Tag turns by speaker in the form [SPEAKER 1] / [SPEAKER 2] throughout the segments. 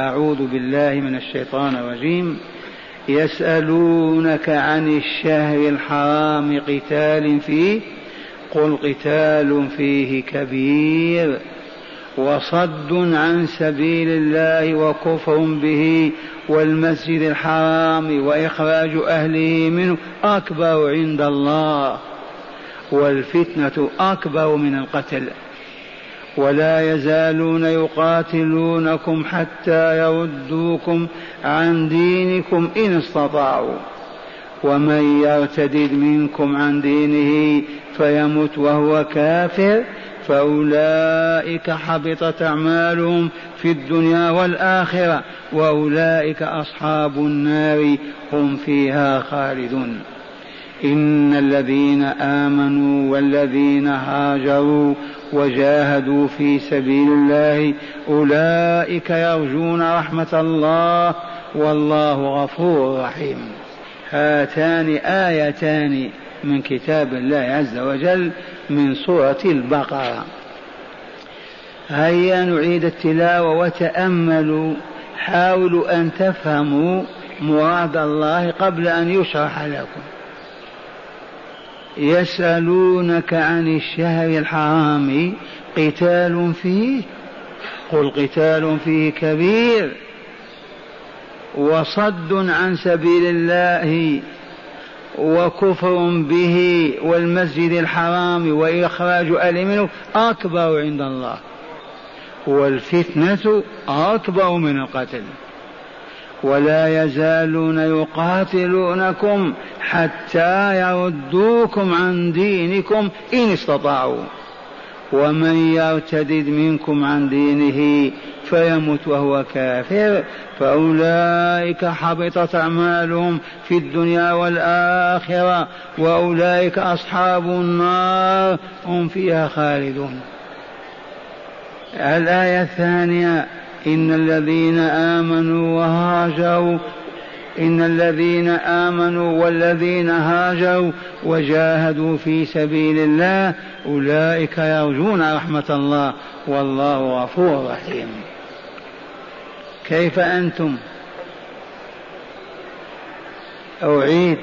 [SPEAKER 1] أعوذ بالله من الشيطان الرجيم. يسألونك عن الشهر الحرام قتال فيه. قل قتال فيه كبير وصد عن سبيل الله وكفر به والمسجد الحرام وإخراج أهله منه أكبر عند الله والفتنة أكبر من القتل. ولا يزالون يقاتلونكم حتى يردوكم عن دينكم إن استطاعوا. ومن يرتدد منكم عن دينه فيمت وهو كافر فأولئك حبطت أعمالهم في الدنيا والآخرة وأولئك أصحاب النار هم فيها خالدون. إن الذين آمنوا والذين هاجروا وجاهدوا في سبيل الله أولئك يرجون رحمة الله والله غفور رحيم. هاتان آيتان من كتاب الله عز وجل من سورة البقرة. هيا نعيد التلاوة وتأملوا. حاولوا أن تفهموا مراد الله قبل أن يشرح لكم. يسألونك عن الشهر الحرام قتال فيه قل قتال فيه كبير وصد عن سبيل الله وكفر به والمسجد الحرام وإخراج أهل منه أكبر عند الله والفتنة أكبر من القتل. ولا يزالون يقاتلونكم حتى يردوكم عن دينكم إن استطاعوا. ومن يرتدد منكم عن دينه فيمت وهو كافر فأولئك حبطت أعمالهم في الدنيا والآخرة وأولئك أصحاب النار هم فيها خالدون. الآية الثانية إن الذين آمنوا وهاجروا إن الذين آمنوا والذين هاجروا وجاهدوا في سبيل الله أولئك يرجون رحمة الله والله غفور رحيم. كيف أنتم؟ أعيد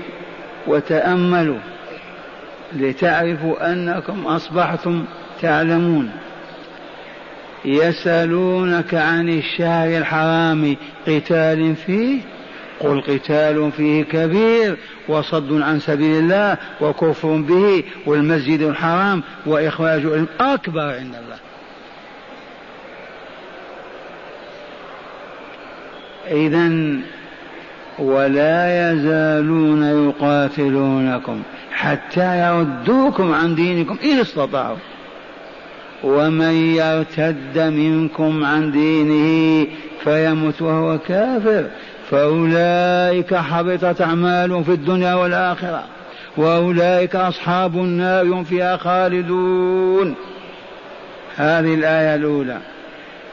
[SPEAKER 1] وتأملوا لتعرفوا أنكم أصبحتم تعلمون. يسألونك عن الشهر الحرام قتال فيه؟ قل قتال فيه كبير وصد عن سبيل الله وكفر به والمسجد الحرام وإخراج أكبر عند الله. إذا ولا يزالون يقاتلونكم حتى يردوكم عن دينكم إن استطاعوا. ومن يرتد منكم عن دينه فيمت وهو كافر فأولئك حبطت أعمالهم في الدنيا والآخرة وأولئك أصحاب النار هم فيها خالدون. هذه الآية الأولى.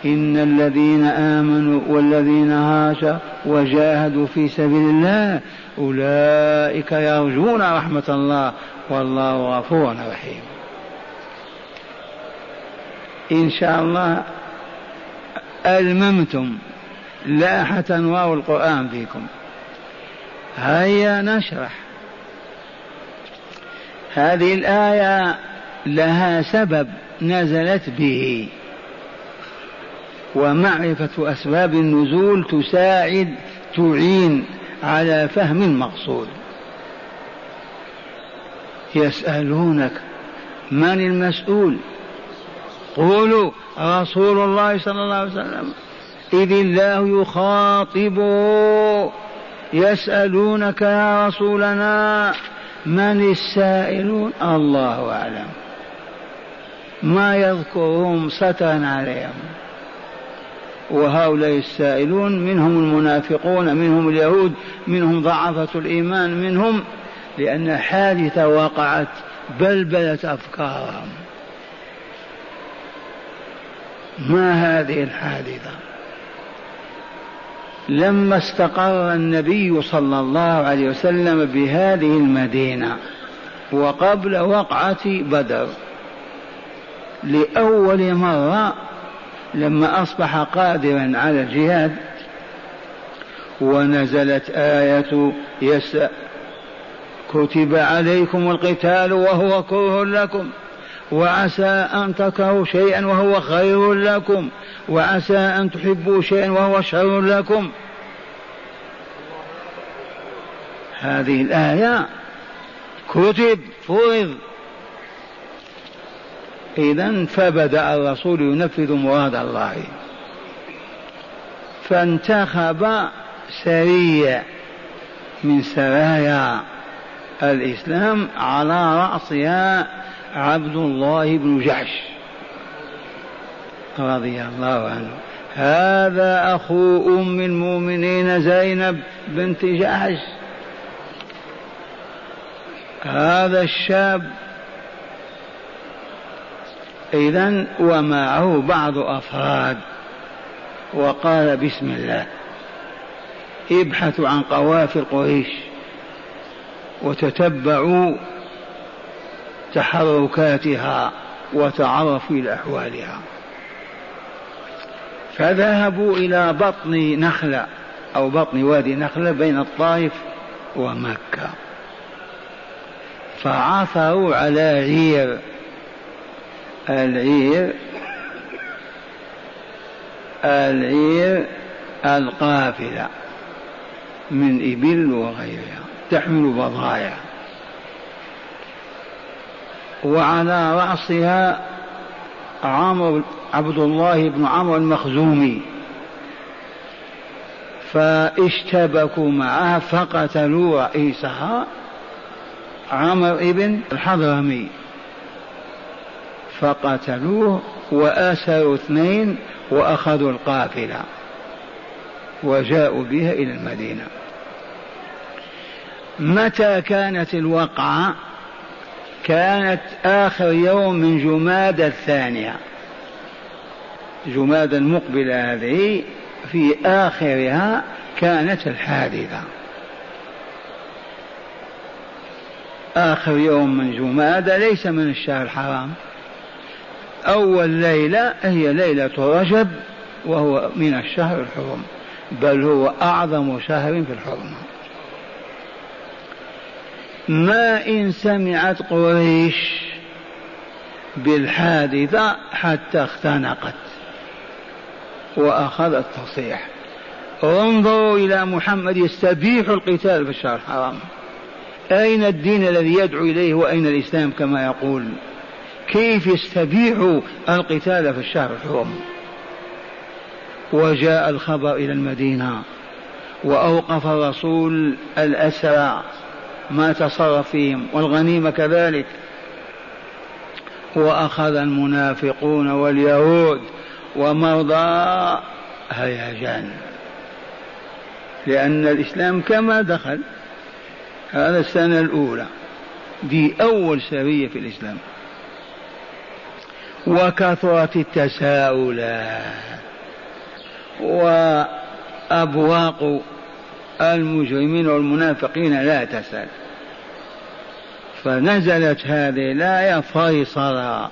[SPEAKER 1] إن الذين آمنوا والذين هاجروا وجاهدوا في سبيل الله أولئك يرجون رحمة الله والله غفور رحيم. إن شاء الله ألممتم لاحت أنوار القرآن فيكم. هيا نشرح. هذه الآية لها سبب نزلت به. ومعرفة أسباب النزول تساعد تعين على فهم المقصود. يسألونك من المسؤول؟ قولوا رسول الله صلى الله عليه وسلم إذ الله يخاطب يسألونك يا رسولنا من السائلون؟ الله أعلم. ما يذكرهم سترا عليهم. وهؤلاء السائلون منهم المنافقون منهم اليهود منهم ضعفة الإيمان منهم لأن حادثة وقعت بلبلت أفكارهم. ما هذه الحادثة؟ لما استقر النبي صلى الله عليه وسلم بهذه المدينة وقبل وقعة بدر لأول مرة لما أصبح قادرا على الجهاد ونزلت آية يس كتب عليكم القتال وهو كره لكم. وعسى أن تكرهوا شيئا وهو خير لكم وعسى أن تحبوا شيئا وهو شر لكم. هذه الآية كتب فرض. إذا فبدأ الرسول ينفذ مراد الله. فانتخب سرية من سرايا الإسلام على رأسها عبد الله بن جحش. رضي الله عنه. هذا أخو أم المؤمنين زينب بنت جحش. هذا الشاب. إذا ومعه بعض أفراد. وقال بسم الله. ابحثوا عن قوافل قريش. وتتبعوا تحركاتها وتعرفوا إلى أحوالها. فذهبوا إلى بطن نخلة أو بطن وادي نخلة بين الطائف ومكة. فعثروا على عير. العير العير القافلة من إبل وغيرها. تحمل بضائع وعلى رأسها عمرو عبد الله بن عمرو المخزومي. فاشتبكوا معها فقتلوا رئيسها عمرو بن الحضرمي. فقتلوه وأسروا اثنين وأخذوا القافلة وجاءوا بها إلى المدينة. متى كانت الوقعة؟ كانت آخر يوم من جماد الثانية. جماد المقبلة هذه في آخرها كانت الحادثة. آخر يوم من جماد ليس من الشهر الحرام. أول ليلة هي ليلة رجب وهو من الشهر الحرم بل هو أعظم شهر في الحرمة. ما إن سمعت قريش بالحادثة حتى اختنقت وأخذت تصيح انظروا إلى محمد يستبيح القتال في الشهر الحرام. أين الدين الذي يدعو إليه وأين الإسلام كما يقول؟ كيف يستبيح القتال في الشهر الحرم وجاء الخبر إلى المدينة وأوقف الرسول الأسرى. ما تصرف فيهم والغنيمة كذلك. وأخذ المنافقون واليهود ومرضى هيجان. لأن الإسلام كما دخل هذا السنة الأولى دي أول سرية في الإسلام. وكثرت التساؤلات وأبواق المجرمين والمنافقين لا تسأل فنزلت هذه الآية فيصلا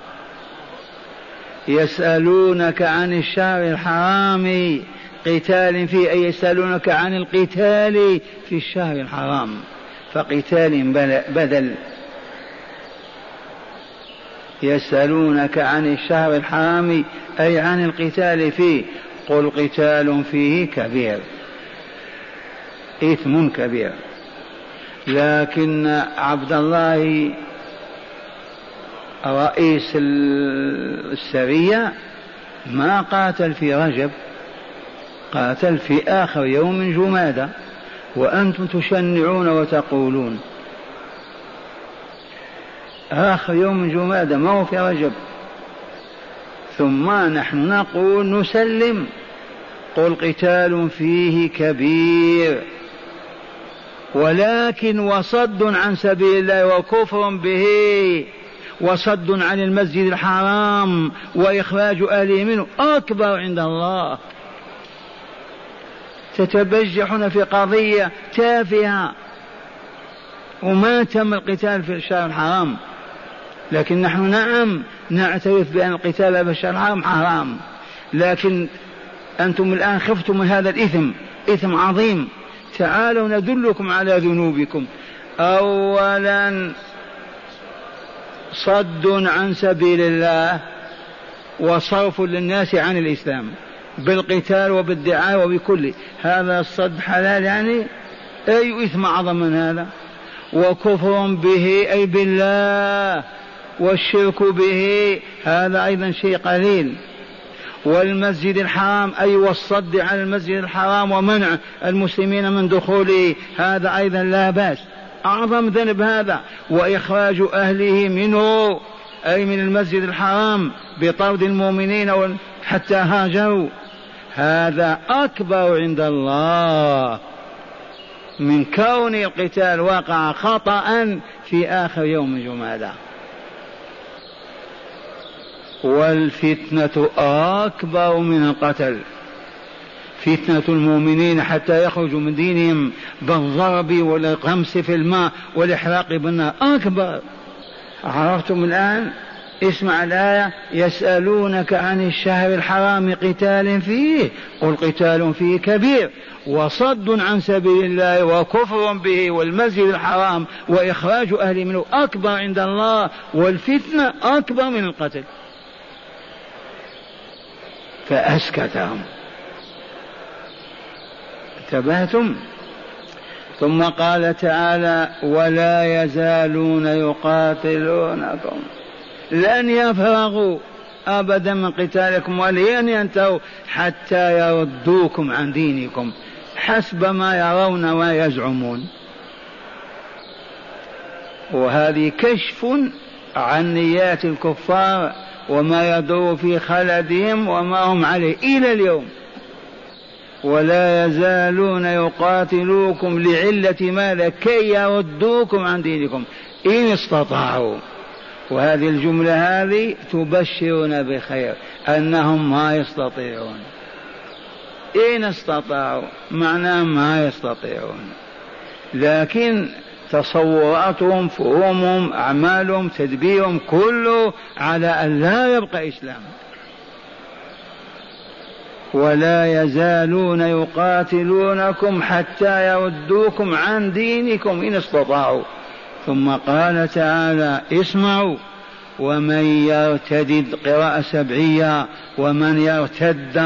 [SPEAKER 1] يسألونك عن الشهر الحرام قتال فيه أي يسألونك عن القتال في الشهر الحرام. فقتال بدل. يسألونك عن الشهر الحرام أي عن القتال فيه. قل قتال فيه كبير. إثم كبير. لكن عبد الله رئيس السرية ما قاتل في رجب قاتل في آخر يوم جمادة وأنتم تشنعون وتقولون. آخر يوم جمادة ما هو في رجب. ثم نحن نقول نسلم. قل قتال فيه كبير. ولكن وصد عن سبيل الله وكفر به وصد عن المسجد الحرام وإخراج أهله منه أكبر عند الله. تتبجحون في قضية تافهة وما تم القتال في الشهر الحرام. لكن نحن نعم نعترف بأن القتال في الشهر الحرام حرام. لكن أنتم الآن خفتم من هذا الإثم إثم عظيم. تعالوا ندلكم على ذنوبكم. أولا صد عن سبيل الله وصرف للناس عن الإسلام بالقتال وبالدعاء وبكل. هذا الصد حلال يعني؟ أي إثم أعظم من هذا؟ وكفر به أي بالله والشرك به هذا أيضا شيء قليل. والمسجد الحرام أي والصد عن المسجد الحرام ومنع المسلمين من دخوله هذا أيضا لا بأس. أعظم ذنب هذا وإخراج أهله منه أي من المسجد الحرام بطرد المؤمنين حتى هاجروا. هذا أكبر عند الله. من كون القتال وقع خطأ في آخر يوم جمادى والفتنة أكبر من القتل. فتنة المؤمنين حتى يخرجوا من دينهم بالضرب والغمس في الماء والإحراق بالنار. أكبر. عرفتم الآن؟ اسمع الآية. يسألونك عن الشهر الحرام قتال فيه. قل قتال فيه كبير. وصد عن سبيل الله وكفر به والمسجد الحرام وإخراج أهل منه. أكبر عند الله. والفتنة أكبر من القتل. فأسكتهم. انتبهتم؟ ثم قال تعالى ولا يزالون يقاتلونكم. لن يفرغوا أبدا من قتالكم ولن ينتهوا حتى يردوكم عن دينكم حسب ما يرون ويزعمون. وهذه كشف عن نيات الكفار وما يدور في خلدهم وما هم عليه إلى اليوم. ولا يزالون يقاتلوكم لعلة ماذا؟ كي يردوكم عن دينكم. إن استطاعوا. وهذه الجملة هذه تبشرنا بخير أنهم ما يستطيعون. إن استطاعوا معناه ما يستطيعون. لكن تصوراتهم فهومهم أعمالهم تدبيرهم كله على أن لا يبقى إسلام. ولا يزالون يقاتلونكم حتى يردوكم عن دينكم إن استطاعوا. ثم قال تعالى اسمعوا ومن يرتد قراءة سبعية ومن يرتد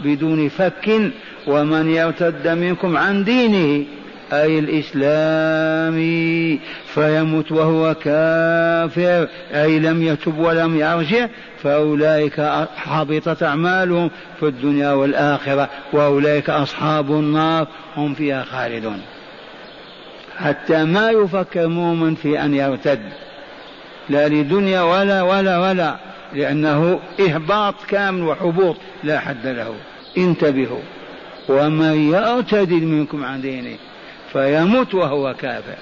[SPEAKER 1] بدون فك ومن يرتد منكم عن دينه أي الإسلام فيمت وهو كافر أي لم يتب ولم يرجع فأولئك حبطت أعمالهم في الدنيا والآخرة وأولئك أصحاب النار هم فيها خالدون. حتى ما يفكر مؤمن في أن يرتد لا لدنيا ولا ولا ولا لأنه إهباط كامل وحبوط لا حد له. انتبهوا. ومن يرتد منكم عن دينه فيموت وهو كافر.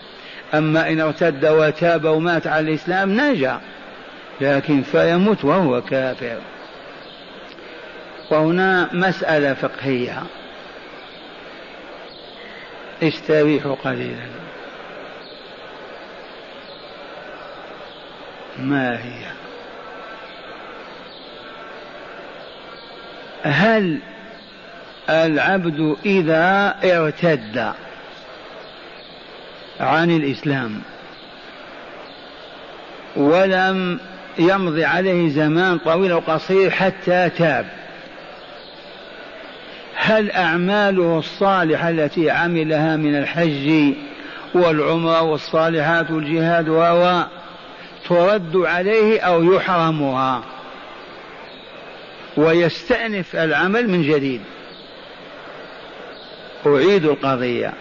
[SPEAKER 1] أما إن ارتد وتاب ومات على الإسلام نجا لكن فيموت وهو كافر. وهنا مسألة فقهية. استريحوا قليلا. ما هي؟ هل العبد إذا ارتد عن الإسلام. ولم يمضي عليه زمان طويل أو قصير حتى تاب. هل أعماله الصالحة التي عملها من الحج والعمرة والصالحات والجهاد و ترد عليه أو يحرمها؟ ويستأنف العمل من جديد. أعيد القضية.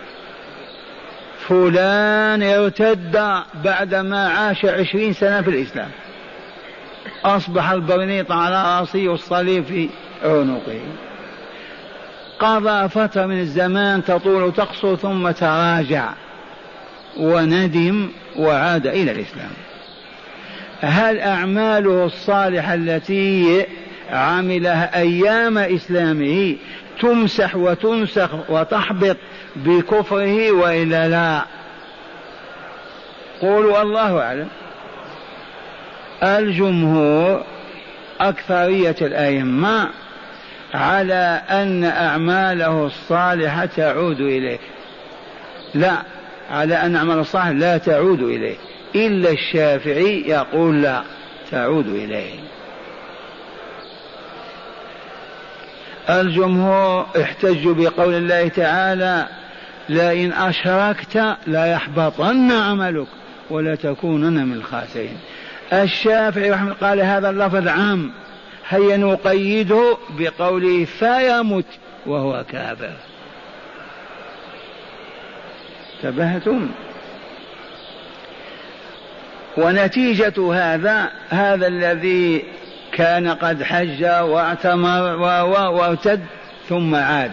[SPEAKER 1] فلان ارتد بعدما عاش عشرين سنة في الإسلام. أصبح البرنيط على رأسه والصليب في عنقه. قضى فترة من الزمان تطول تقصر ثم تراجع وندم وعاد إلى الإسلام. هل أعماله الصالحة التي عملها أيام إسلامه تمسح وتنسخ وتحبط بكفره وإلا لا. قولوا الله أعلم. الجمهور أكثرية الأئمة على أن أعماله الصالحة تعود إليه. لا على أن عمل الصالح لا تعود إليه. إلا الشافعي يقول لا تعود إليه. الجمهور احتجوا بقول الله تعالى لئن أشركت لا يحبطن عملك ولا تكونن من الخاسرين. الشافعي رحمه الله قال هذا اللفظ عام هيا نقيده بقوله فيمت وهو كافر. انتبهتم؟ ونتيجة هذا هذا الذي كان قد حج واعتمر وارتد ثم عاد.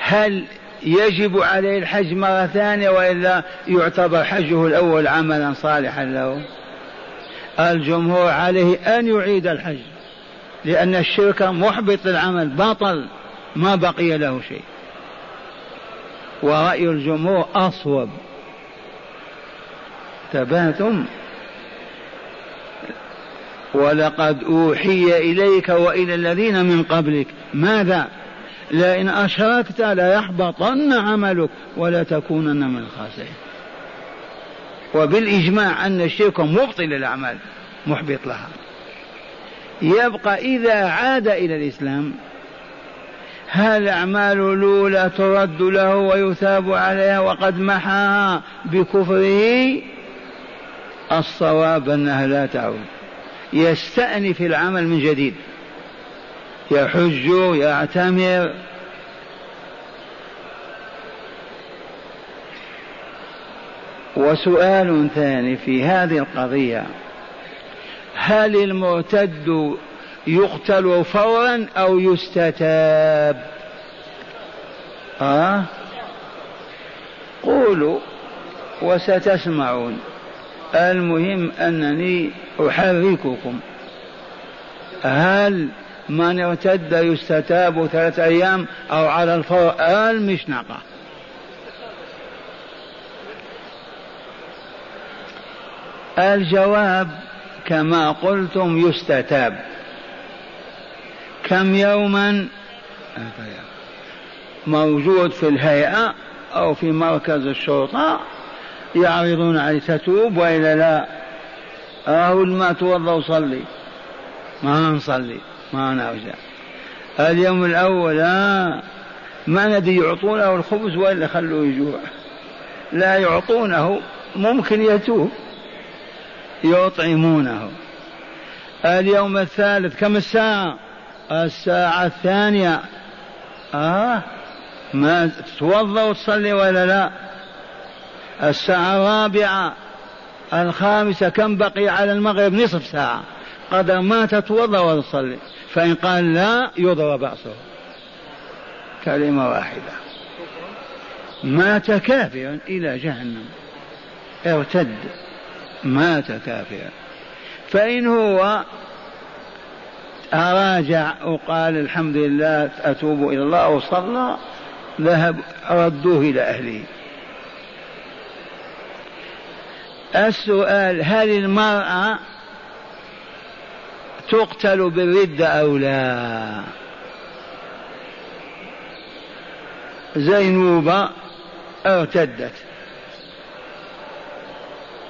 [SPEAKER 1] هل يجب عليه الحج مرة ثانية وإلا يعتبر حجه الأول عملا صالحا له؟ الجمهور عليه أن يعيد الحج لأن الشرك محبط للعمل بطل ما بقي له شيء. ورأي الجمهور أصوب. تبهتم؟ ولقد أوحي إليك وإلى الذين من قبلك. ماذا؟ لئن أشركت ليحبطن عملك ولا تكونن من الخاسرين. وبالإجماع أن الشرك مبطل للأعمال محبط لها. يبقى إذا عاد إلى الإسلام هل الأعمال الأولى ترد له ويثاب عليها وقد محاها بكفره؟ الصواب أنها لا تعود. يستأنف العمل من جديد. يحج يعتمر. وسؤال ثاني في هذه القضية. هل المرتد يقتل فورا أو يستتاب؟ آه قولوا وستسمعون. المهم أنني أحرككم هل من ارتد يستتاب ثلاثة أيام أو على الفور المشنقة الجواب كما قلتم يستتاب. كم يوما؟ موجود في الهيئة أو في مركز الشرطة يعرضون عليه تتوب وإلا لا؟ أقول ما توضى وصلي. ما نصلي ما نرجع اليوم الأول آه ما ندري يعطونه الخبز وإلا خلوه يجوع. لا يعطونه ممكن يتوب يطعمونه. اليوم الثالث كم الساعة؟ الساعة الثانية. آه ما تتوضا وتصلي ولا لا؟ الساعة الرابعة. الخامسة كم بقي على المغرب؟ نصف ساعة. قدر ما تتوضأ وتصلي. فإن قال لا يضرب رأسه كلمة واحدة. مات كافرا إلى جهنم. ارتد. مات كافرا. فإن هو أراجع وقال الحمد لله أتوب إلى الله وصلى ذهب ردوه إلى أهله. السؤال هل المرأة تقتل بالردة أو لا؟ زينوبة ارتدت.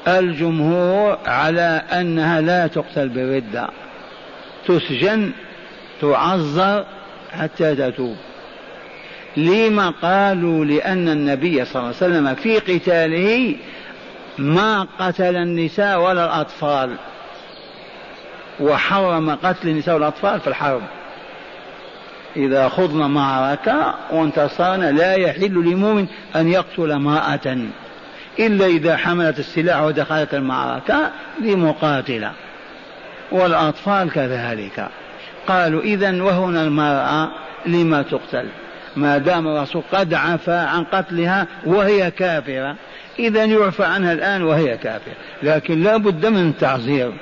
[SPEAKER 1] الجمهور على أنها لا تقتل بالردة تسجن تعذر حتى تتوب. لما قالوا لأن النبي صلى الله عليه وسلم في قتاله ما قتل النساء ولا الأطفال. وحرم قتل النساء والأطفال في الحرب. إذا خضنا معركة وانتصرنا لا يحل لمؤمن أن يقتل امرأة إلا إذا حملت السلاح ودخلت المعركة لمقاتلة. والأطفال كذلك. قالوا إذا وهنا المرأة لما تقتل؟ ما دام الرسول قد عفى عن قتلها وهي كافرة. إذا يعفى عنها الآن وهي كافرة لكن لا بد من تعزير.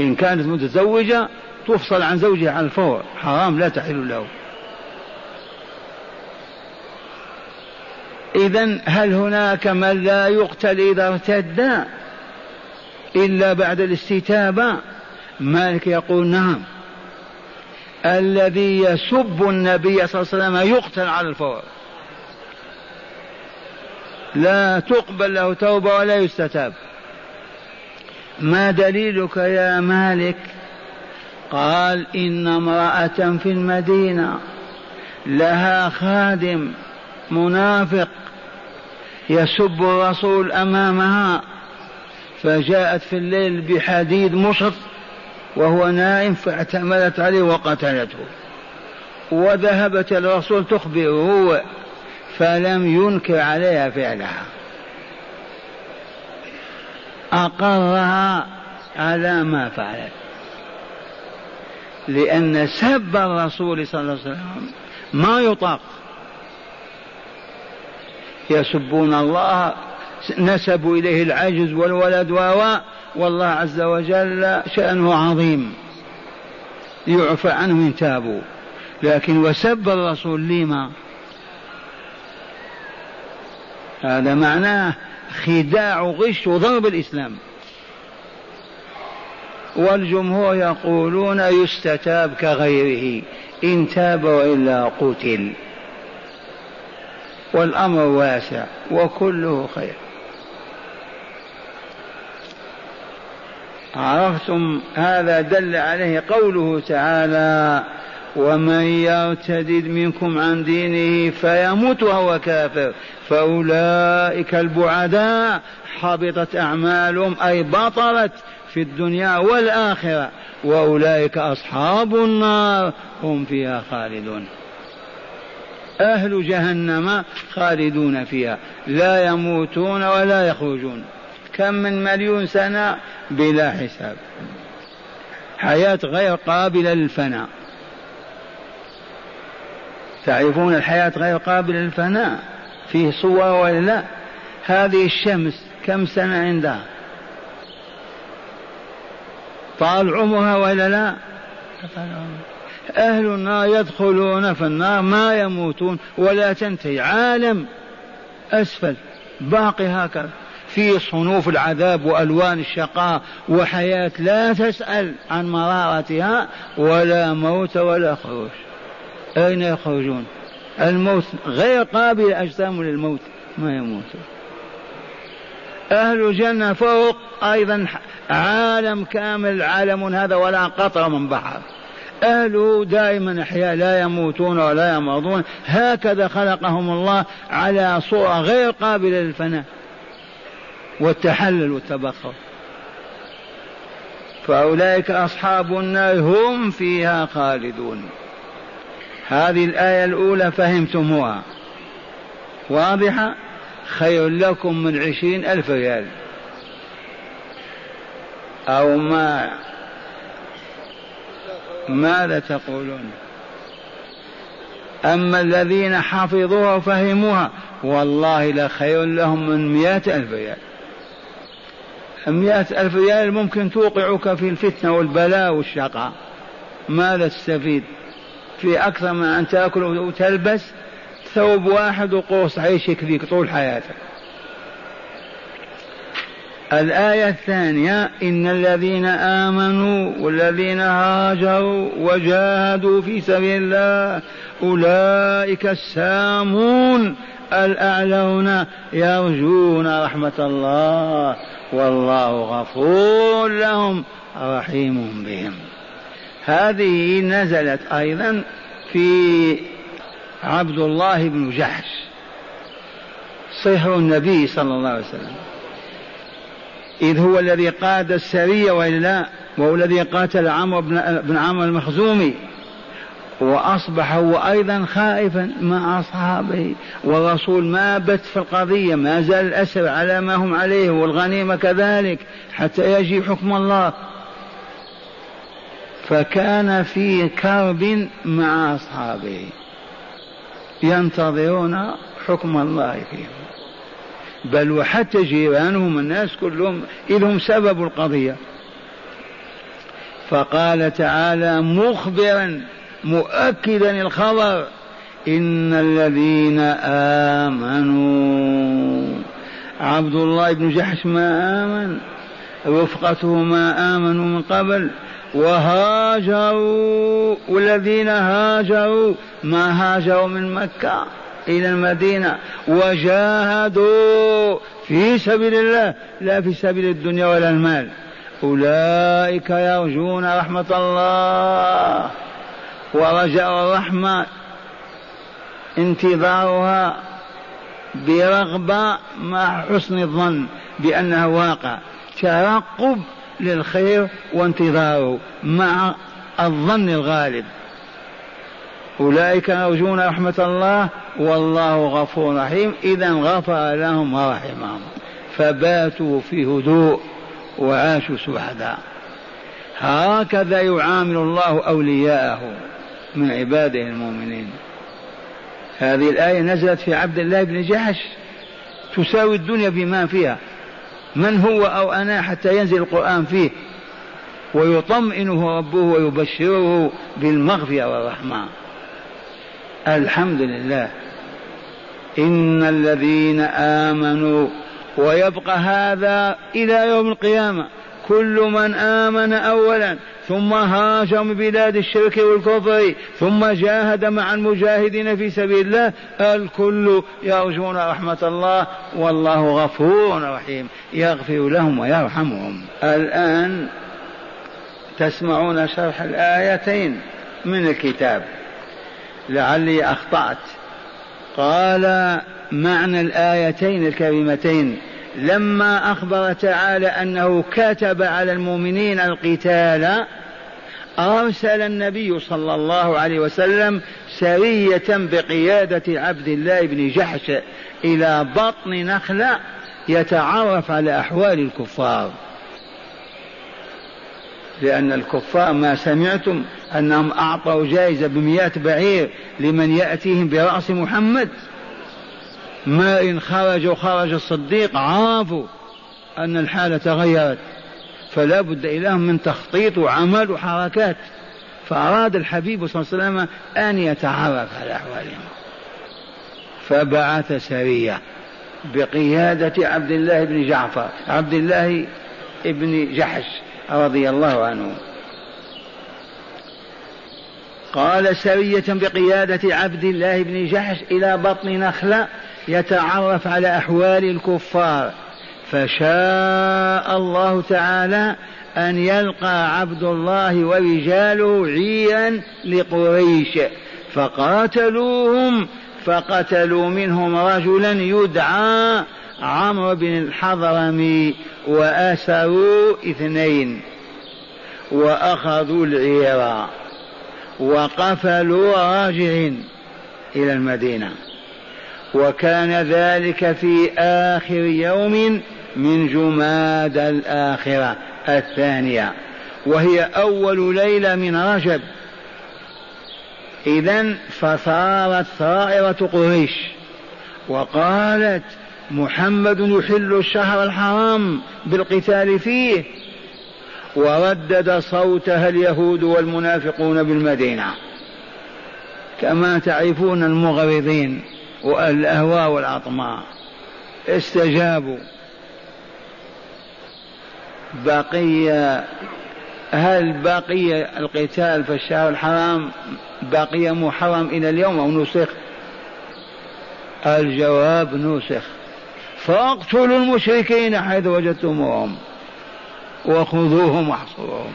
[SPEAKER 1] إن كانت متزوجة تفصل عن زوجها على الفور. حرام لا تحل له. إذا هل هناك من لا يقتل إذا ارتد؟ إلا بعد الاستتابة مالك يقول نعم. الذي يسب النبي صلى الله عليه وسلم يقتل على الفور. لا تقبل له توبة ولا يستتاب. ما دليلك يا مالك؟ قال إن امرأة في المدينة لها خادم منافق يسب الرسول أمامها فجاءت في الليل بحديد مشط وهو نائم فاعتمدت عليه وقتلته. وذهبت الرسول تخبره فلم ينكر عليها فعلها. أقرها على ما فعلت. لأن سب الرسول صلى الله عليه وسلم ما يطاق. يسبون الله نسبوا إليه العجز والولد و والله عز وجل شأنه عظيم. يعفى عنه إن تابوا لكن وسب الرسول لما؟ هذا معناه خداع غش وضرب الإسلام. والجمهور يقولون يستتاب كغيره إن تاب وإلا قتل. والأمر واسع وكله خير. عرفتم هذا دل عليه قوله تعالى ومن يرتدد منكم عن دينه فيموت وهو كافر. فأولئك البعداء حبطت أعمالهم أي بطلت في الدنيا والآخرة. وأولئك أصحاب النار هم فيها خالدون. أهل جهنم خالدون فيها لا يموتون ولا يخرجون. كم من مليون سنة بلا حساب. حياة غير قابلة للفناء. تعرفون الحياة غير قابلة للفناء فيه صور ولا لا هذه الشمس كم سنة عندها؟ طال عمرها ولا لا؟ أهل النار يدخلون في النار ما يموتون ولا تنتهي. عالم أسفل. باقي هكذا. في صنوف العذاب وألوان الشقاء وحياة لا تسأل عن مرارتها ولا موت ولا خروج. أين يخرجون؟ الموت غير قابل أجسام للموت. ما يموتون أهل الجنة فوق أيضا عالم كامل عالم هذا ولا قطره من بحر. أهله دائما أحياء لا يموتون ولا يمرضون. هكذا خلقهم الله على صورة غير قابلة للفناء والتحلل والتبخر. فأولئك أصحاب النار هم فيها خالدون. هذه الآية الأولى فهمتموها. واضحة؟ خير لكم من عشرين ألف ريال. أو ما ماذا تقولون؟ أما الذين حفظوها وفهموها والله لخير لهم من مئة ألف ريال. مئة ألف ريال ممكن توقعك في الفتنة والبلاء والشقاء. ماذا تستفيد؟ في أكثر من أن تأكل وتلبس ثوب واحد وقوس عيش يكفيك طول حياتك. الآية الثانية إن الذين آمنوا والذين هاجروا وجاهدوا في سبيل الله أولئك السامون الأعلون يرجون رحمة الله والله غفور لهم رحيم بهم. هذه نزلت أيضا في عبد الله بن جحش صهر النبي صلى الله عليه وسلم. إذ هو الذي قاد السرية وإلا وهو الذي قاتل عمرو بن عمرو المخزومي وأصبح هو أيضا خائفا مع أصحابه والرسول ما بت في القضية ما زال الأسر على ما هم عليه والغنيمة كذلك حتى يجي حكم الله. فكان في كرب مع أصحابه. ينتظرون حكم الله فيهم. بل وحتى جيرانهم الناس كلهم إذ هم سبب القضية. فقال تعالى مخبرا مؤكدا الخبر إن الذين آمنوا عبد الله بن جحش ما آمن رفقته ما آمنوا من قبل وهاجروا والذين هاجروا ما هاجروا من مكة إلى المدينة وجاهدوا في سبيل الله لا في سبيل الدنيا ولا المال. أولئك يرجون رحمة الله ورجاء الرحمة انتظارها برغبة مع حسن الظن بأنه واقع. ترقب للخير وانتظاره مع الظن الغالب. أولئك يرجون رحمة الله والله غفور رحيم. إذا غفر لهم ورحمهم. فباتوا في هدوء وعاشوا سعداء. هكذا يعامل الله أولياءه من عباده المؤمنين. هذه الآية نزلت في عبد الله بن جحش. تساوي الدنيا بما فيها. من هو أو أنا حتى ينزل القرآن فيه. ويطمئنه ربه ويبشره بالمغفرة والرحمة. الحمد لله. إن الذين آمنوا ويبقى هذا إلى يوم القيامة. كل من آمن أولا ثم هاجر من بلاد الشرك والكفر ثم جاهد مع المجاهدين في سبيل الله الكل يرجون رحمة الله والله غفور رحيم يغفر لهم ويرحمهم. الآن تسمعون شرح الآيتين من الكتاب. لعلي أخطأت. قال معنى الآيتين الكريمتين لما أخبر تعالى أنه كتب على المؤمنين القتال أرسل النبي صلى الله عليه وسلم سرية بقيادة عبد الله بن جحش إلى بطن نخلة يتعرف على أحوال الكفار. لأن الكفار ما سمعتم أنهم أعطوا جائزة بمئة بعير لمن يأتيهم برأس محمد. ما إن خرج وخرج الصديق عرفوا أن الحالة تغيرت. فلا بد لهم من تخطيط وعمل وحركات. فأراد الحبيب صلى الله عليه وسلم أن يتعرف على أحوالهم. فبعث سرية بقيادة عبد الله بن جعفر عبد الله بن جحش رضي الله عنه. قال سرية بقيادة عبد الله بن جحش إلى بطن نخلة يتعرف على أحوال الكفار. فشاء الله تعالى أن يلقى عبد الله ورجاله عيا لقريش. فقاتلوهم فقتلوا منهم رجلا يدعى عمرو بن الحضرمي وأسروا اثنين. وأخذوا العير. وقفلوا راجعين إلى المدينة. وكان ذلك في آخر يوم من جماد الآخرة الثانية. وهي أول ليلة من رجب. إذا فصارت ثائرة قريش. وقالت محمد يحل الشهر الحرام بالقتال فيه. وردد صوتها اليهود والمنافقون بالمدينة. كما تعرفون المغرضين والأهواء والأطماع. استجابوا. بقي هل بقي القتال في الشهر الحرام بقي محرم إلى اليوم أو نسخ؟ الجواب نسخ. فاقتلوا المشركين حيث وجدتموهم وخذوهم واحصروهم.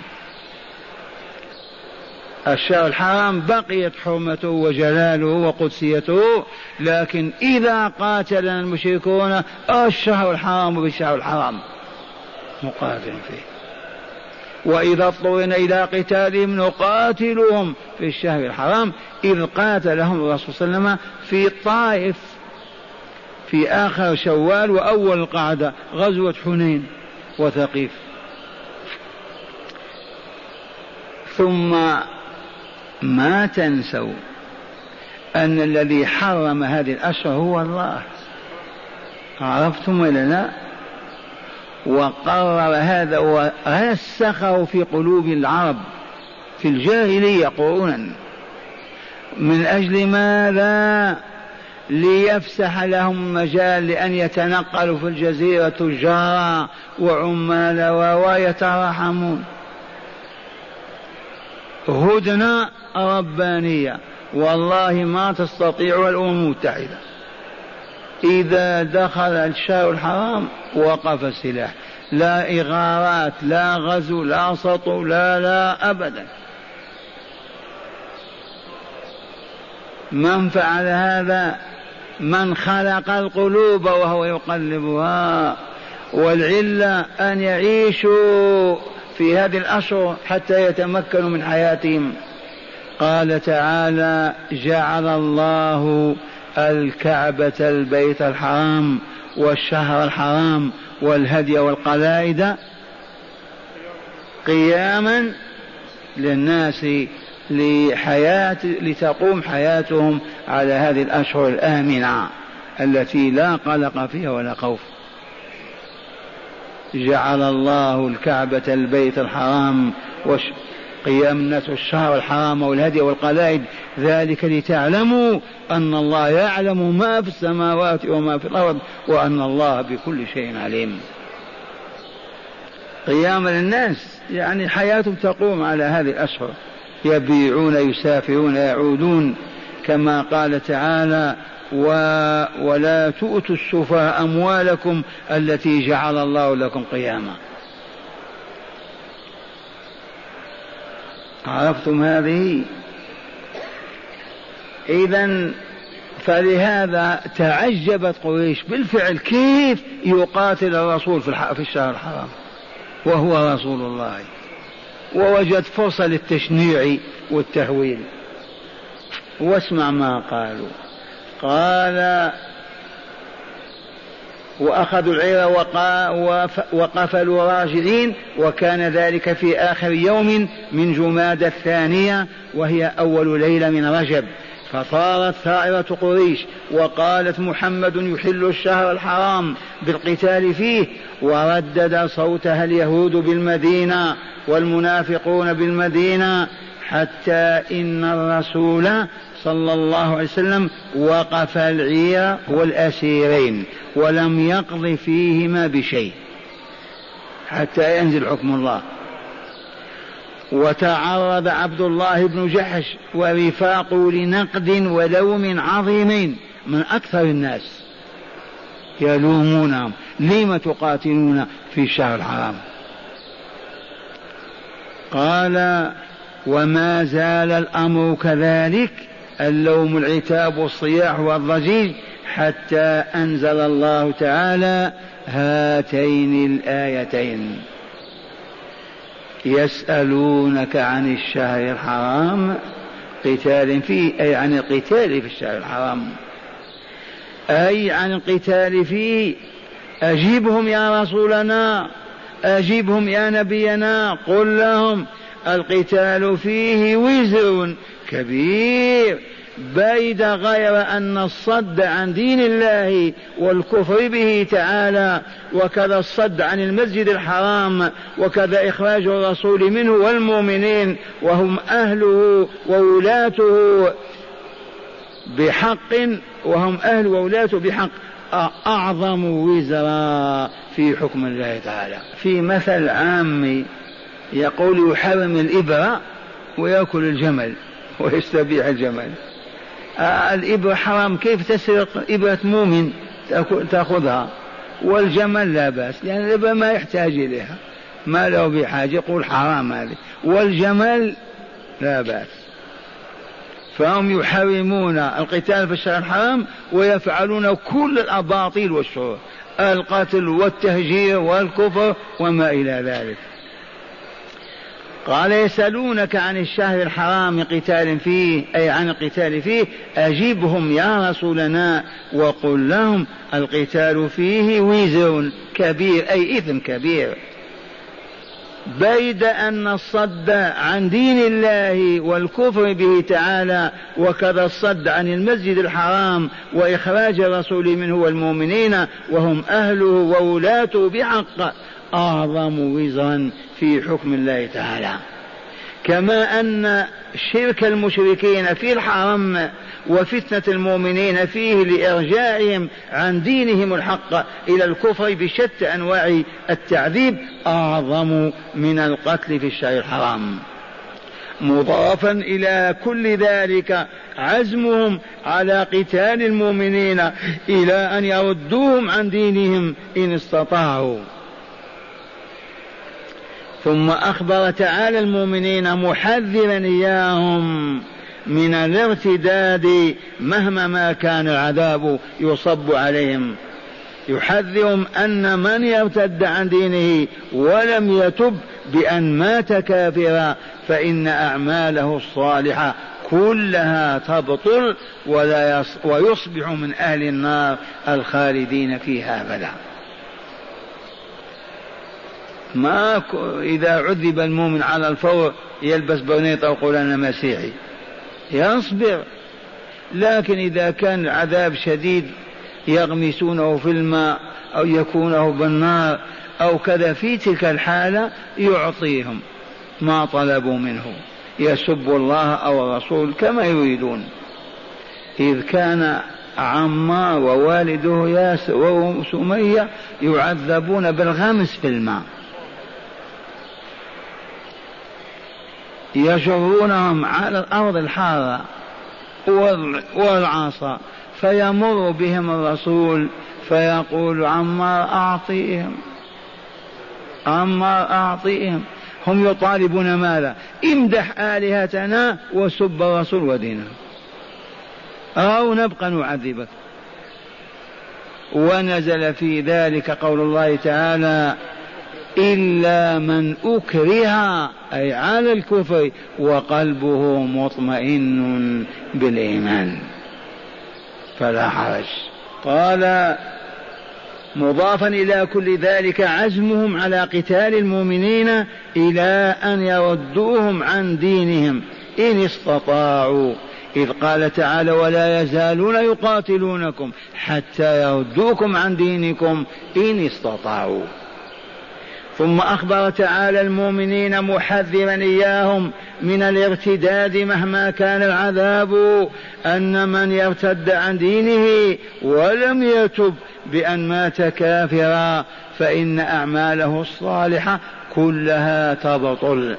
[SPEAKER 1] الشهر الحرام بقيت حرمته وجلاله وقدسيته لكن إذا قاتلنا المشركون الشهر الحرام بالشهر الحرام مقاتل فيه. وإذا اضطرنا إلى قتالهم نقاتلهم في الشهر الحرام إذ قاتلهم الرسول صلى الله عليه وسلم في الطائف في آخر شوال وأول القعدة غزوة حنين وثقيف. ثم ما تنسوا أن الذي حرم هذه الأشهر هو الله. عرفتم ولا لا؟ وقرر هذا ورسخه في قلوب العرب في الجاهلية قرونا من أجل ماذا؟ ليفسح لهم مجال لأن يتنقلوا في الجزيرة تجارا وعمالا ويتراحمون هدنة ربانية. والله ما تستطيع الأمم المتحدة. إذا دخل الشهر الحرام وقف السلاح لا إغارات لا غزو لا سطو لا لا أبدا. من فعل هذا؟ من خلق القلوب وهو يقلبها. والعلة أن يعيشوا في هذه الأشهر حتى يتمكنوا من حياتهم. قال تعالى جعل الله الكعبة البيت الحرام والشهر الحرام والهدي والقلائد قياما للناس لحياة لتقوم حياتهم على هذه الأشهر الآمنة التي لا قلق فيها ولا خوف. جعل الله الكعبة البيت الحرام قيام الناس الشهر الحرام والهدي والقلائد. ذلك لتعلموا أن الله يعلم ما في السماوات وما في الأرض وأن الله بكل شيء عليم. قيام للناس يعني حياتهم تقوم على هذه الأشهر. يبيعون يسافرون يعودون. كما قال تعالى و ولا تؤتوا السفهاء أموالكم التي جعل الله لكم قياما. عرفتم هذه؟ إذا فلهذا تعجبت قريش بالفعل كيف يقاتل الرسول في الشهر الحرام. وهو رسول الله. ووجد فرصة للتشنيع والتهويل. واسمع ما قالوا. قال وأخذوا العير وقفلوا راجعين وكان ذلك في آخر يوم من جماد الثانية وهي أول ليلة من رجب. فصارت ثائرة قريش وقالت محمد يحل الشهر الحرام بالقتال فيه وردد صوتها اليهود بالمدينة والمنافقون بالمدينة حتى إن الرسول صلى الله عليه وسلم وقف العير والأسيرين ولم يقض فيهما بشيء حتى ينزل حكم الله. وتعرض عبد الله بن جحش ورفاقه لنقد ولوم عظيمين من أكثر الناس يلومونهم. لم تقاتلون في الشهر الحرام؟ قال وما زال الأمر كذلك اللوم العتاب والصياح والضجيج حتى أنزل الله تعالى هاتين الآيتين. يسألونك عن الشهر الحرام قتال فيه أي عن القتال في الشهر الحرام. أي عن القتال فيه أجيبهم يا رسولنا أجيبهم يا نبينا قل لهم القتال فيه وزر كبير بعيد غير أن الصد عن دين الله والكفر به تعالى وكذا الصد عن المسجد الحرام وكذا إخراج الرسول منه والمؤمنين وهم أهله وولاته بحق وهم أهل وولاته بحق. أعظم وزرا في حكم الله تعالى. في مثل عامي يقول يحرم الإبرة ويأكل الجمل. ويستبيع الجمل آه الإبرة حرام. كيف تسرق إبرة مؤمن تأخذها؟ والجمل لا بأس لأن الإبرة ما يحتاج إليها. ما له بحاجة يقول حرام هذه. والجمل لا بأس. فهم يحرمون القتال في الشهر الحرام ويفعلون كل الأباطيل والشرور القتل والتهجير والكفر وما إلى ذلك. قال يسألونك عن الشهر الحرام قتال فيه أي عن القتال فيه أجبهم يا رسولنا وقل لهم القتال فيه وزر كبير أي إثم كبير. بيد أن الصد عن دين الله والكفر به تعالى وكذا الصد عن المسجد الحرام وإخراج الرسول منه والمؤمنين وهم أهله وولاته بحق. أعظم وزرا في حكم الله تعالى. كما أن شرك المشركين في الحرم وفتنة المؤمنين فيه لإرجاعهم عن دينهم الحق إلى الكفر بشتى أنواع التعذيب أعظم من القتل في الشهر الحرام. مضافا إلى كل ذلك عزمهم على قتال المؤمنين إلى أن يردوهم عن دينهم إن استطاعوا. ثم أخبر تعالى المؤمنين محذرا إياهم من الارتداد مهما ما كان العذاب يصب عليهم. يحذرهم أن من يرتد عن دينه ولم يتب بأن مات كافرا فإن أعماله الصالحة كلها تبطل ولا يص ويصبح من أهل النار الخالدين فيها أبدا. ما إذا عذب المؤمن على الفور يلبس برنيطة ويقول أنا مسيحي. يصبر. لكن إذا كان العذاب شديد يغمسونه في الماء أو يكونه بالنار أو كذا في تلك الحالة يعطيهم ما طلبوا منه. يسب الله أو الرسول كما يريدون. إذ كان عمار ووالده ياسر وسمية يعذبون بالغمس في الماء. يجرونهم على الأرض الحارة والعصا فيمر بهم الرسول فيقول عمار أعطيهم؟ عمار أعطيهم؟ هم يطالبون ماذا؟ امدح آلهتنا وسب الرسول ودينه. أو نبقى نعذبك. ونزل في ذلك قول الله تعالى إلا من أكره أي على الكفر وقلبه مطمئن بالإيمان. فلا حرج. قال مضافا إلى كل ذلك عزمهم على قتال المؤمنين إلى أن يردوهم عن دينهم إن استطاعوا. إذ قال تعالى ولا يزالون يقاتلونكم حتى يردوكم عن دينكم إن استطاعوا. ثم أخبر تعالى المؤمنين محذرا إياهم من الارتداد مهما كان العذاب أن من يرتد عن دينه ولم يتب بأن مات كافرا فإن أعماله الصالحة كلها تبطل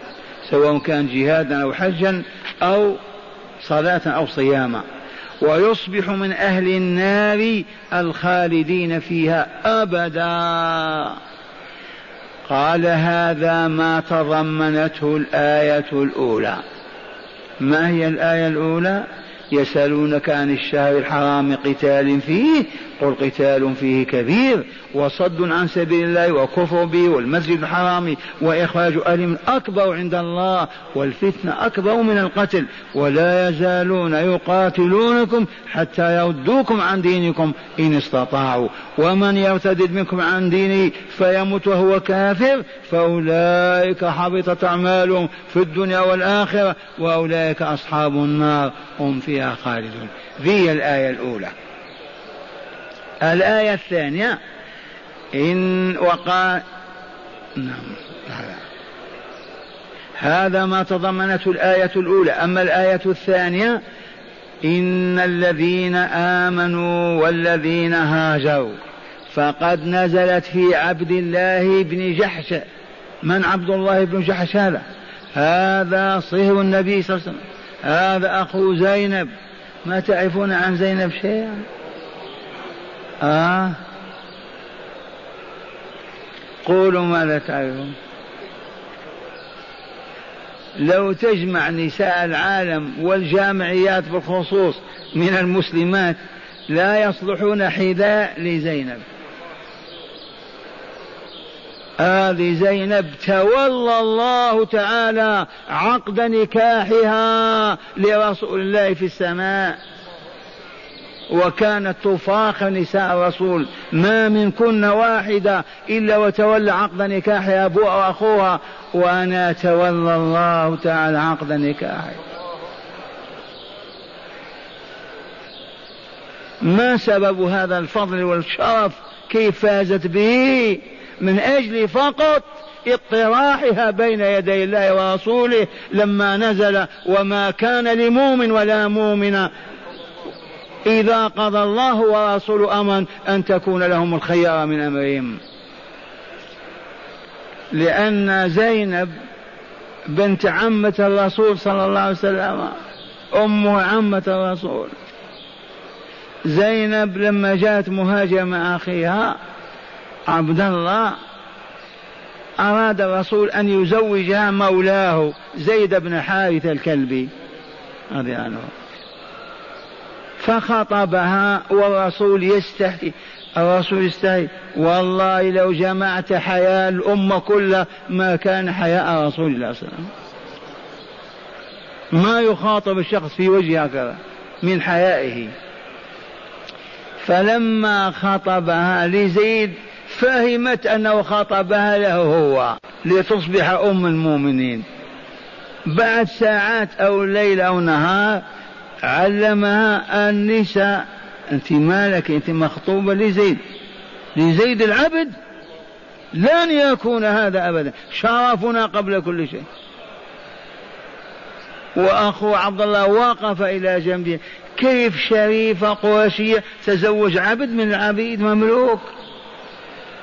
[SPEAKER 1] سواء كان جهادا أو حجا أو صلاة أو صياما. ويصبح من أهل النار الخالدين فيها أبدا. قال هذا ما تضمنته الآية الأولى. ما هي الآية الأولى؟ يسألونك عن الشهر الحرام قتال فيه قل قتال فيه كبير وصد عن سبيل الله وكفر به والمسجد الحرام وإخراج أهل أكبر عند الله والفتنة أكبر من القتل ولا يزالون يقاتلونكم حتى يردوكم عن دينكم إن استطاعوا. ومن يرتد منكم عن دينه فيمت وهو كافر فأولئك حبطت أعمالهم في الدنيا والآخرة وأولئك أصحاب النار. هم فيها خالدون. ذي الآية الأولى. الآية الثانية. إن وقال نعم هذا. ما تضمنته الآية الأولى. أما الآية الثانية إن الذين آمنوا والذين هاجروا. فقد نزلت في عبد الله بن جحش. من عبد الله بن جحش هذا؟ هذا صهر النبي صلى الله عليه وسلم. هذا أخو زينب. ما تعرفون عن زينب شيئا؟ آه. قولوا ماذا تعرفون؟ لو تجمع نساء العالم والجامعيات بالخصوص من المسلمات لا يصلحون حذاء لزينب. هذه زينب تولى الله تعالى عقد نكاحها لرسول الله في السماء. وكانت تفاخر نساء الرسول. ما منكن واحدة إلا وتولى عقد نكاحها أبوها وأخوها. وأنا تولى الله تعالى عقد نكاحي. ما سبب هذا الفضل والشرف؟ كيف فازت به؟ من أجل فقط اطراحها بين يدي الله ورسوله لما نزل وما كان لمؤمن ولا مؤمن إذا قضى الله ورسوله أمرا أن تكون لهم الخيار من أمرهم. لأن زينب بنت عمة الرسول صلى الله عليه وسلم أمه عمة الرسول. زينب لما جاءت مهاجرة مع أخيها عبد الله أراد الرسول أن يزوجها مولاه زيد بن حارث الكلبي رضي عنه. فخطبها والرسول يستحي الرسول يستحي والله لو جمعت حياة الأمة كلها ما كان حياء رسول الله صلى الله عليه وسلم. ما يخاطب الشخص في وجه هكذا من حيائه. فلما خطبها لزيد فهمت أنه خطبها له هو لتصبح أم المؤمنين. بعد ساعات أو ليل أو نهار علمها النساء أنت مالك أنت مخطوبة لزيد. لزيد العبد لن يكون هذا أبدا. شرفنا قبل كل شيء. وأخو عبد الله وقف إلى جنبه. كيف شريفه قرشيه تزوج عبد من العبيد مملوك؟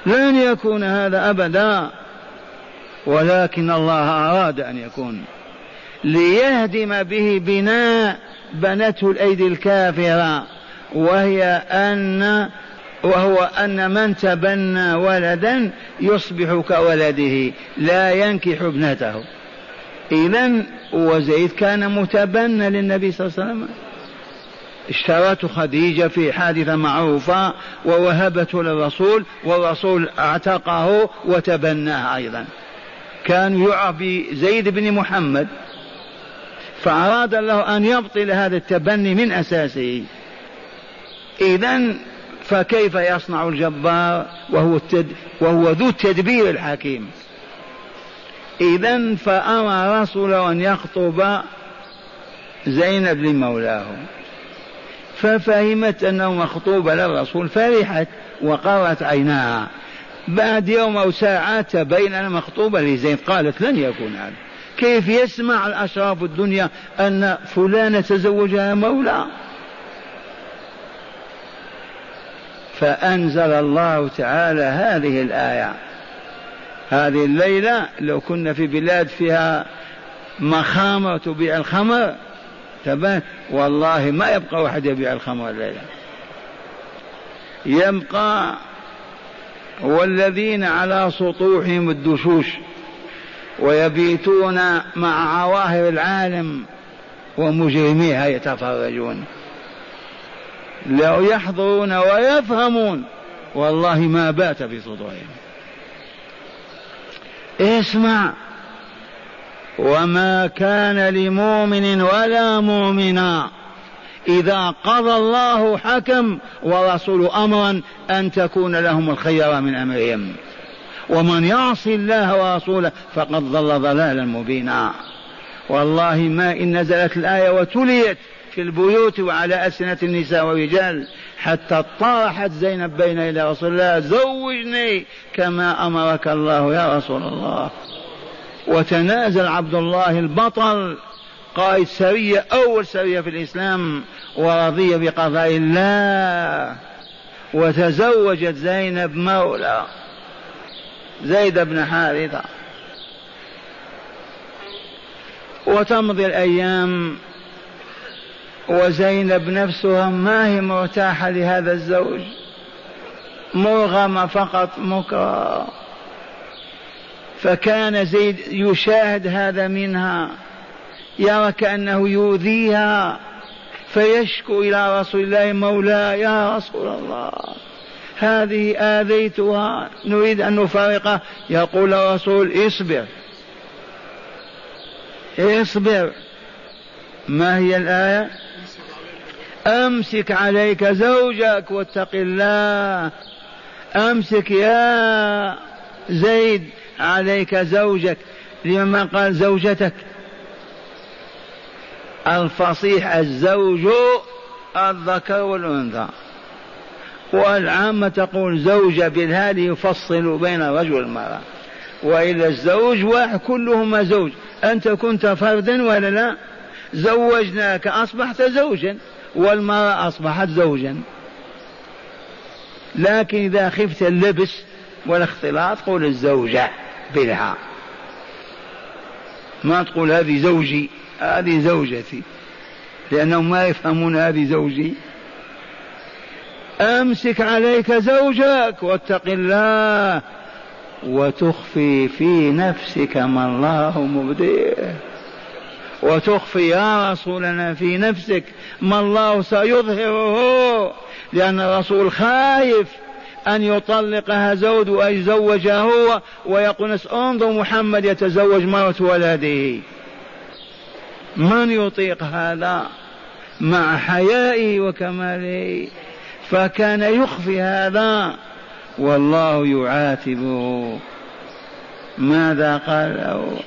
[SPEAKER 1] لن يكون هذا أبدا. ولكن الله أراد أن يكون. ليهدم به بناء بنته الأيدي الكافرة وهي ان وهو أن من تبنى ولدا يصبح كولده لا ينكح ابنته. اذا وزيد كان متبنى للنبي صلى الله عليه وسلم. اشترته خديجة في حادثة معروفة ووهبته للرسول والرسول اعتقه وتبناه أيضا. كان يعرف بزيد بن محمد. فأراد الله أن يبطل هذا التبني من أساسه. إذا فكيف يصنع الجبار وهو, التد وهو ذو التدبير الحكيم؟ إذا فأمر رسوله أن يخطب زينب لمولاه. ففهمت أنه مخطوب للرسول فرحت وقرت عيناها. بعد يوم أو ساعات تبين أنا مخطوبة لزيد قالت لن يكون هذا. كيف يسمع الأشراف الدنيا أن فلانة تزوجها مولى فأنزل الله تعالى هذه الآية. هذه الليلة لو كنا في بلاد فيها مخامر تبيع الخمر والله ما يبقى واحد يبيع الخمر الليلة. يبقى والذين على سطوحهم الدشوش ويبيتون مع عواهر العالم ومجرميها يتفرجون. لو يحضرون ويفهمون والله ما بات في سطوحهم اسمع. وما كان لمؤمن ولا مؤمنا إذا قضى الله حكم ورسول أمرا أن تكون لهم الخير من أمرهم. ومن يعص الله ورسوله فقد ضل ضلالا مبينا. والله ما إن نزلت الآية وتليت في البيوت وعلى ألسنة النساء والرجال حتى طرحت زينب بين يدي رسول الله. زوجني كما أمرك الله يا رسول الله. وتنازل عبد الله البطل قائد سرية أول سرية في الإسلام ورضي بقضاء الله. وتزوجت زينب مولى. زيد بن حارثة. وتمضي الأيام وزينب نفسها ما هي مرتاحة لهذا الزوج. مرغمة فقط مكرة. فكان زيد يشاهد هذا منها. يرى كأنه يؤذيها فيشكو إلى رسول الله مولاي يا رسول الله. هذه آذيتها نريد أن نفارقه. يقول الرسول اصبر. اصبر. ما هي الآية؟ أمسك عليك زوجك واتق الله. أمسك يا زيد عليك زوجك. لما قال زوجتك؟ الفصيح الزوج الذكر والأنثى. والعامة تقول زوجة بالهال يفصل بين الرجل والمرأة. وإلا الزوج واحد كلهما زوج. أنت كنت فردا ولا لا؟ زوجناك أصبحت زوجا والمرأة أصبحت زوجا. لكن إذا خفت اللبس والاختلاط قول الزوجة بالها ما تقول هذه زوجي هذه زوجتي. لأنهم ما يفهمون هذه زوجي. أمسك عليك زوجك واتق الله وتخفي في نفسك ما الله مبديه. وتخفي يا رسولنا في نفسك ما الله سيظهره. لأن الرسول خايف أن يطلقها زوج ويتزوجها هو ويقول انظر محمد يتزوج مرة ولده. من يطيق هذا؟ مع حيائه وكماله. فكان يخفي هذا. والله يعاتبه ماذا قال؟ له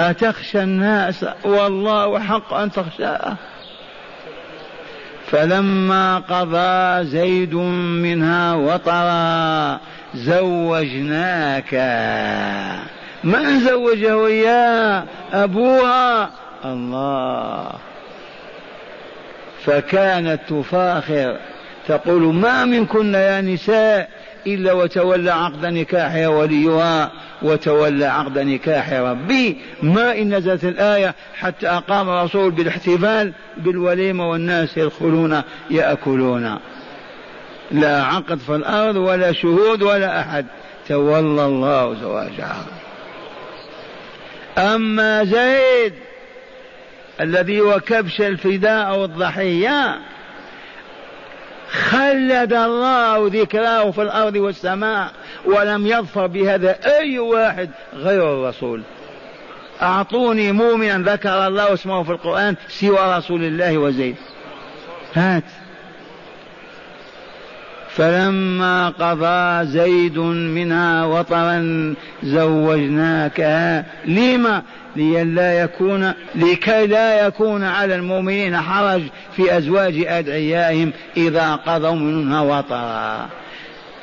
[SPEAKER 1] أتخشى الناس؟ والله حق أن تخشاه. فلما قضى زيد منها وطرا زوجناك. من زوجه إياه أبوها؟ الله. فكانت تفاخر. تقول ما منكن يا نساء إلا وتولى عقد نكاحها وليها وتولى عقد نكاح ربي. ما إن نزلت الآية حتى أقام الرسول بالاحتفال بالوليمة والناس يدخلون يأكلون. لا عقد في الأرض ولا شهود ولا أحد. تولى الله زواجها. أما زيد الذي هو كبش الفداء أو الضحية خلد الله ذكراه في الأرض والسماء ولم يظفر بهذا أي واحد غير الرسول. أعطوني مؤمنا ذكر الله اسمه في القرآن سوى رسول الله وزيد. هات. فلما قضى زيد منها وطرا زوجناكها لما؟ لئلا يكون لكي لا يكون على المؤمنين حرج في أزواج أدعيائهم إذا قضوا منها وطرا.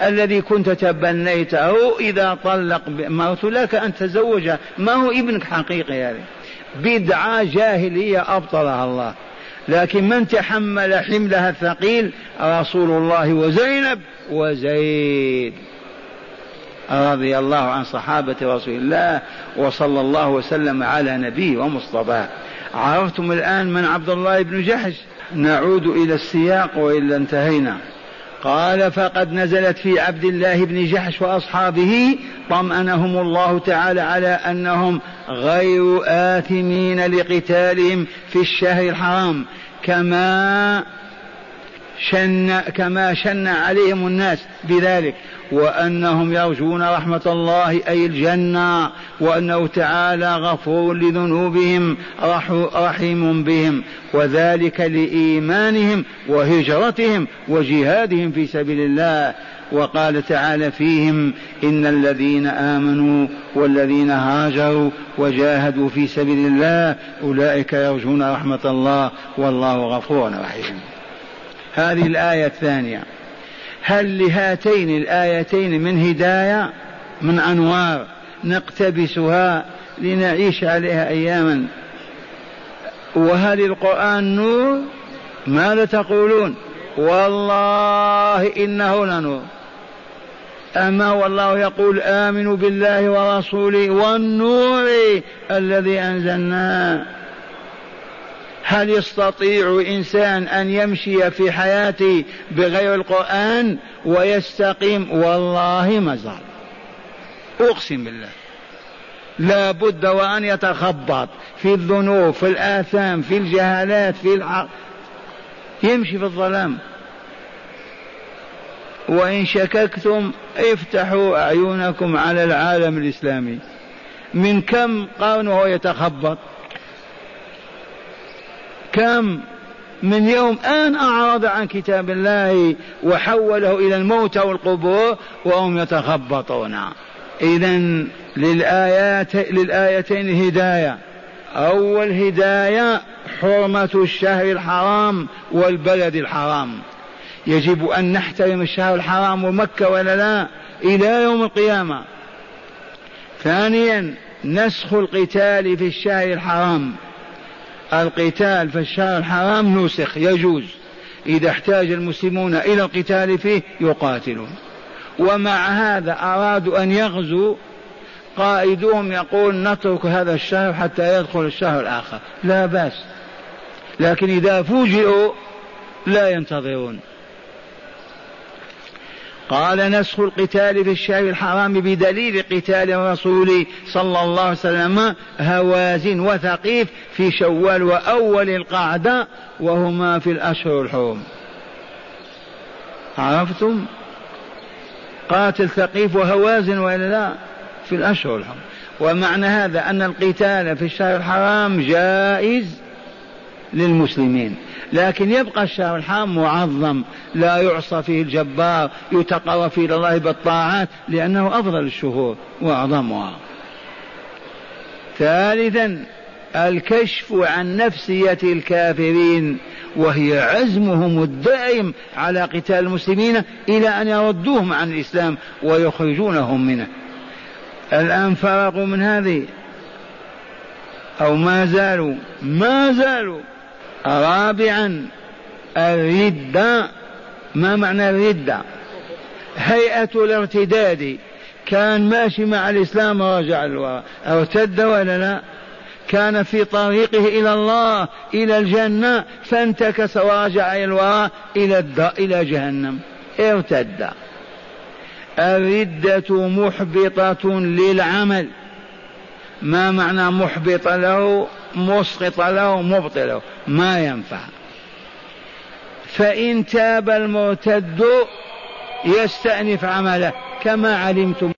[SPEAKER 1] الذي كنت تبنيته إذا طلق مرت لك أن تزوجها ما هو ابنك حقيقي هذه بدعة جاهلية أبطلها الله. لكن من تحمل حملها الثقيل رسول الله وزينب وزيد. رضي الله عن صحابة رسول الله وصلى الله وسلم على نبيه ومصطفى. عرفتم الآن من عبد الله بن جحش؟ نعود إلى السياق وإلا انتهينا. قال فقد نزلت في عبد الله بن جحش وأصحابه طمأنهم الله تعالى على أنهم غير آثمين لقتالهم في الشهر الحرام. كما شن كما شن عليهم الناس بذلك. وأنهم يرجون رحمة الله أي الجنة. وأنه تعالى غفور لذنوبهم رحيم بهم. وذلك لإيمانهم وهجرتهم وجهادهم في سبيل الله. وقال تعالى فيهم إن الذين آمنوا والذين هاجروا وجاهدوا في سبيل الله أولئك يرجون رحمة الله. والله غفور رحيم. هذه الآية الثانية. هل لهاتين الآيتين من هداية؟ من أنوار نقتبسها لنعيش عليها أياما. وهل القرآن نور؟ ماذا تقولون؟ والله إنه لنور. أما والله يقول آمنوا بالله ورسوله والنور الذي أنزلناه. هل يستطيع إنسان أن يمشي في حياته بغير القرآن ويستقيم؟ والله ما زال. أقسم بالله. لا بد وأن يتخبط في الذنوب في الآثام في الجهالات في العقل يمشي في الظلام. وإن شككتم افتحوا أعينكم على العالم الإسلامي. من كم قرن وهو يتخبط؟ كم من يوم أن أعرض عن كتاب الله وحوله إلى الموت والقبور وهم يتخبطون. إذا للآيات للآيتين هداية. أول هداية حرمة الشهر الحرام والبلد الحرام. يجب أن نحترم الشهر الحرام ومكة ولا لا إلى يوم القيامة. ثانيا نسخ القتال في الشهر الحرام. القتال في الشهر الحرام نسخ يجوز. إذا احتاج المسلمون إلى القتال فيه يقاتلون. ومع هذا أرادوا أن يغزوا قائدهم يقول نترك هذا الشهر حتى يدخل الشهر الآخر. لا بأس. لكن إذا فوجئوا لا ينتظرون. قال نسخ القتال في الشهر الحرام بدليل قتال الرسول صلى الله عليه وسلم هوازن وثقيف في شوال وأول القعدة وهما في الأشهر الحرم. عرفتم؟ قاتل ثقيف وهوازن وإلا لا؟ في الأشهر الحرم. ومعنى هذا أن القتال في الشهر الحرام جائز للمسلمين. لكن يبقى الشهر الحرام معظم لا يعصى فيه الجبار يتقرب فيه الله بالطاعات لأنه أفضل الشهور وأعظمها. ثالثا الكشف عن نفسية الكافرين وهي عزمهم الدائم على قتال المسلمين إلى أن يردوهم عن الإسلام ويخرجونهم منه. الآن فرغوا من هذه أو ما زالوا ما زالوا رابعا الردة ما معنى الردة هيئة الارتداد. كان ماشي مع الإسلام ورجع الوراء ارتد ولا لا؟ كان في طريقه إلى الله إلى الجنة فانتكس ورجع إلى الوراء إلى إلى جهنم. ارتد. الردة محبطة للعمل. ما معنى محبط له مسقط له مبطل له. ما ينفع. فإن تاب المرتد يستأنف عمله كما علمتم.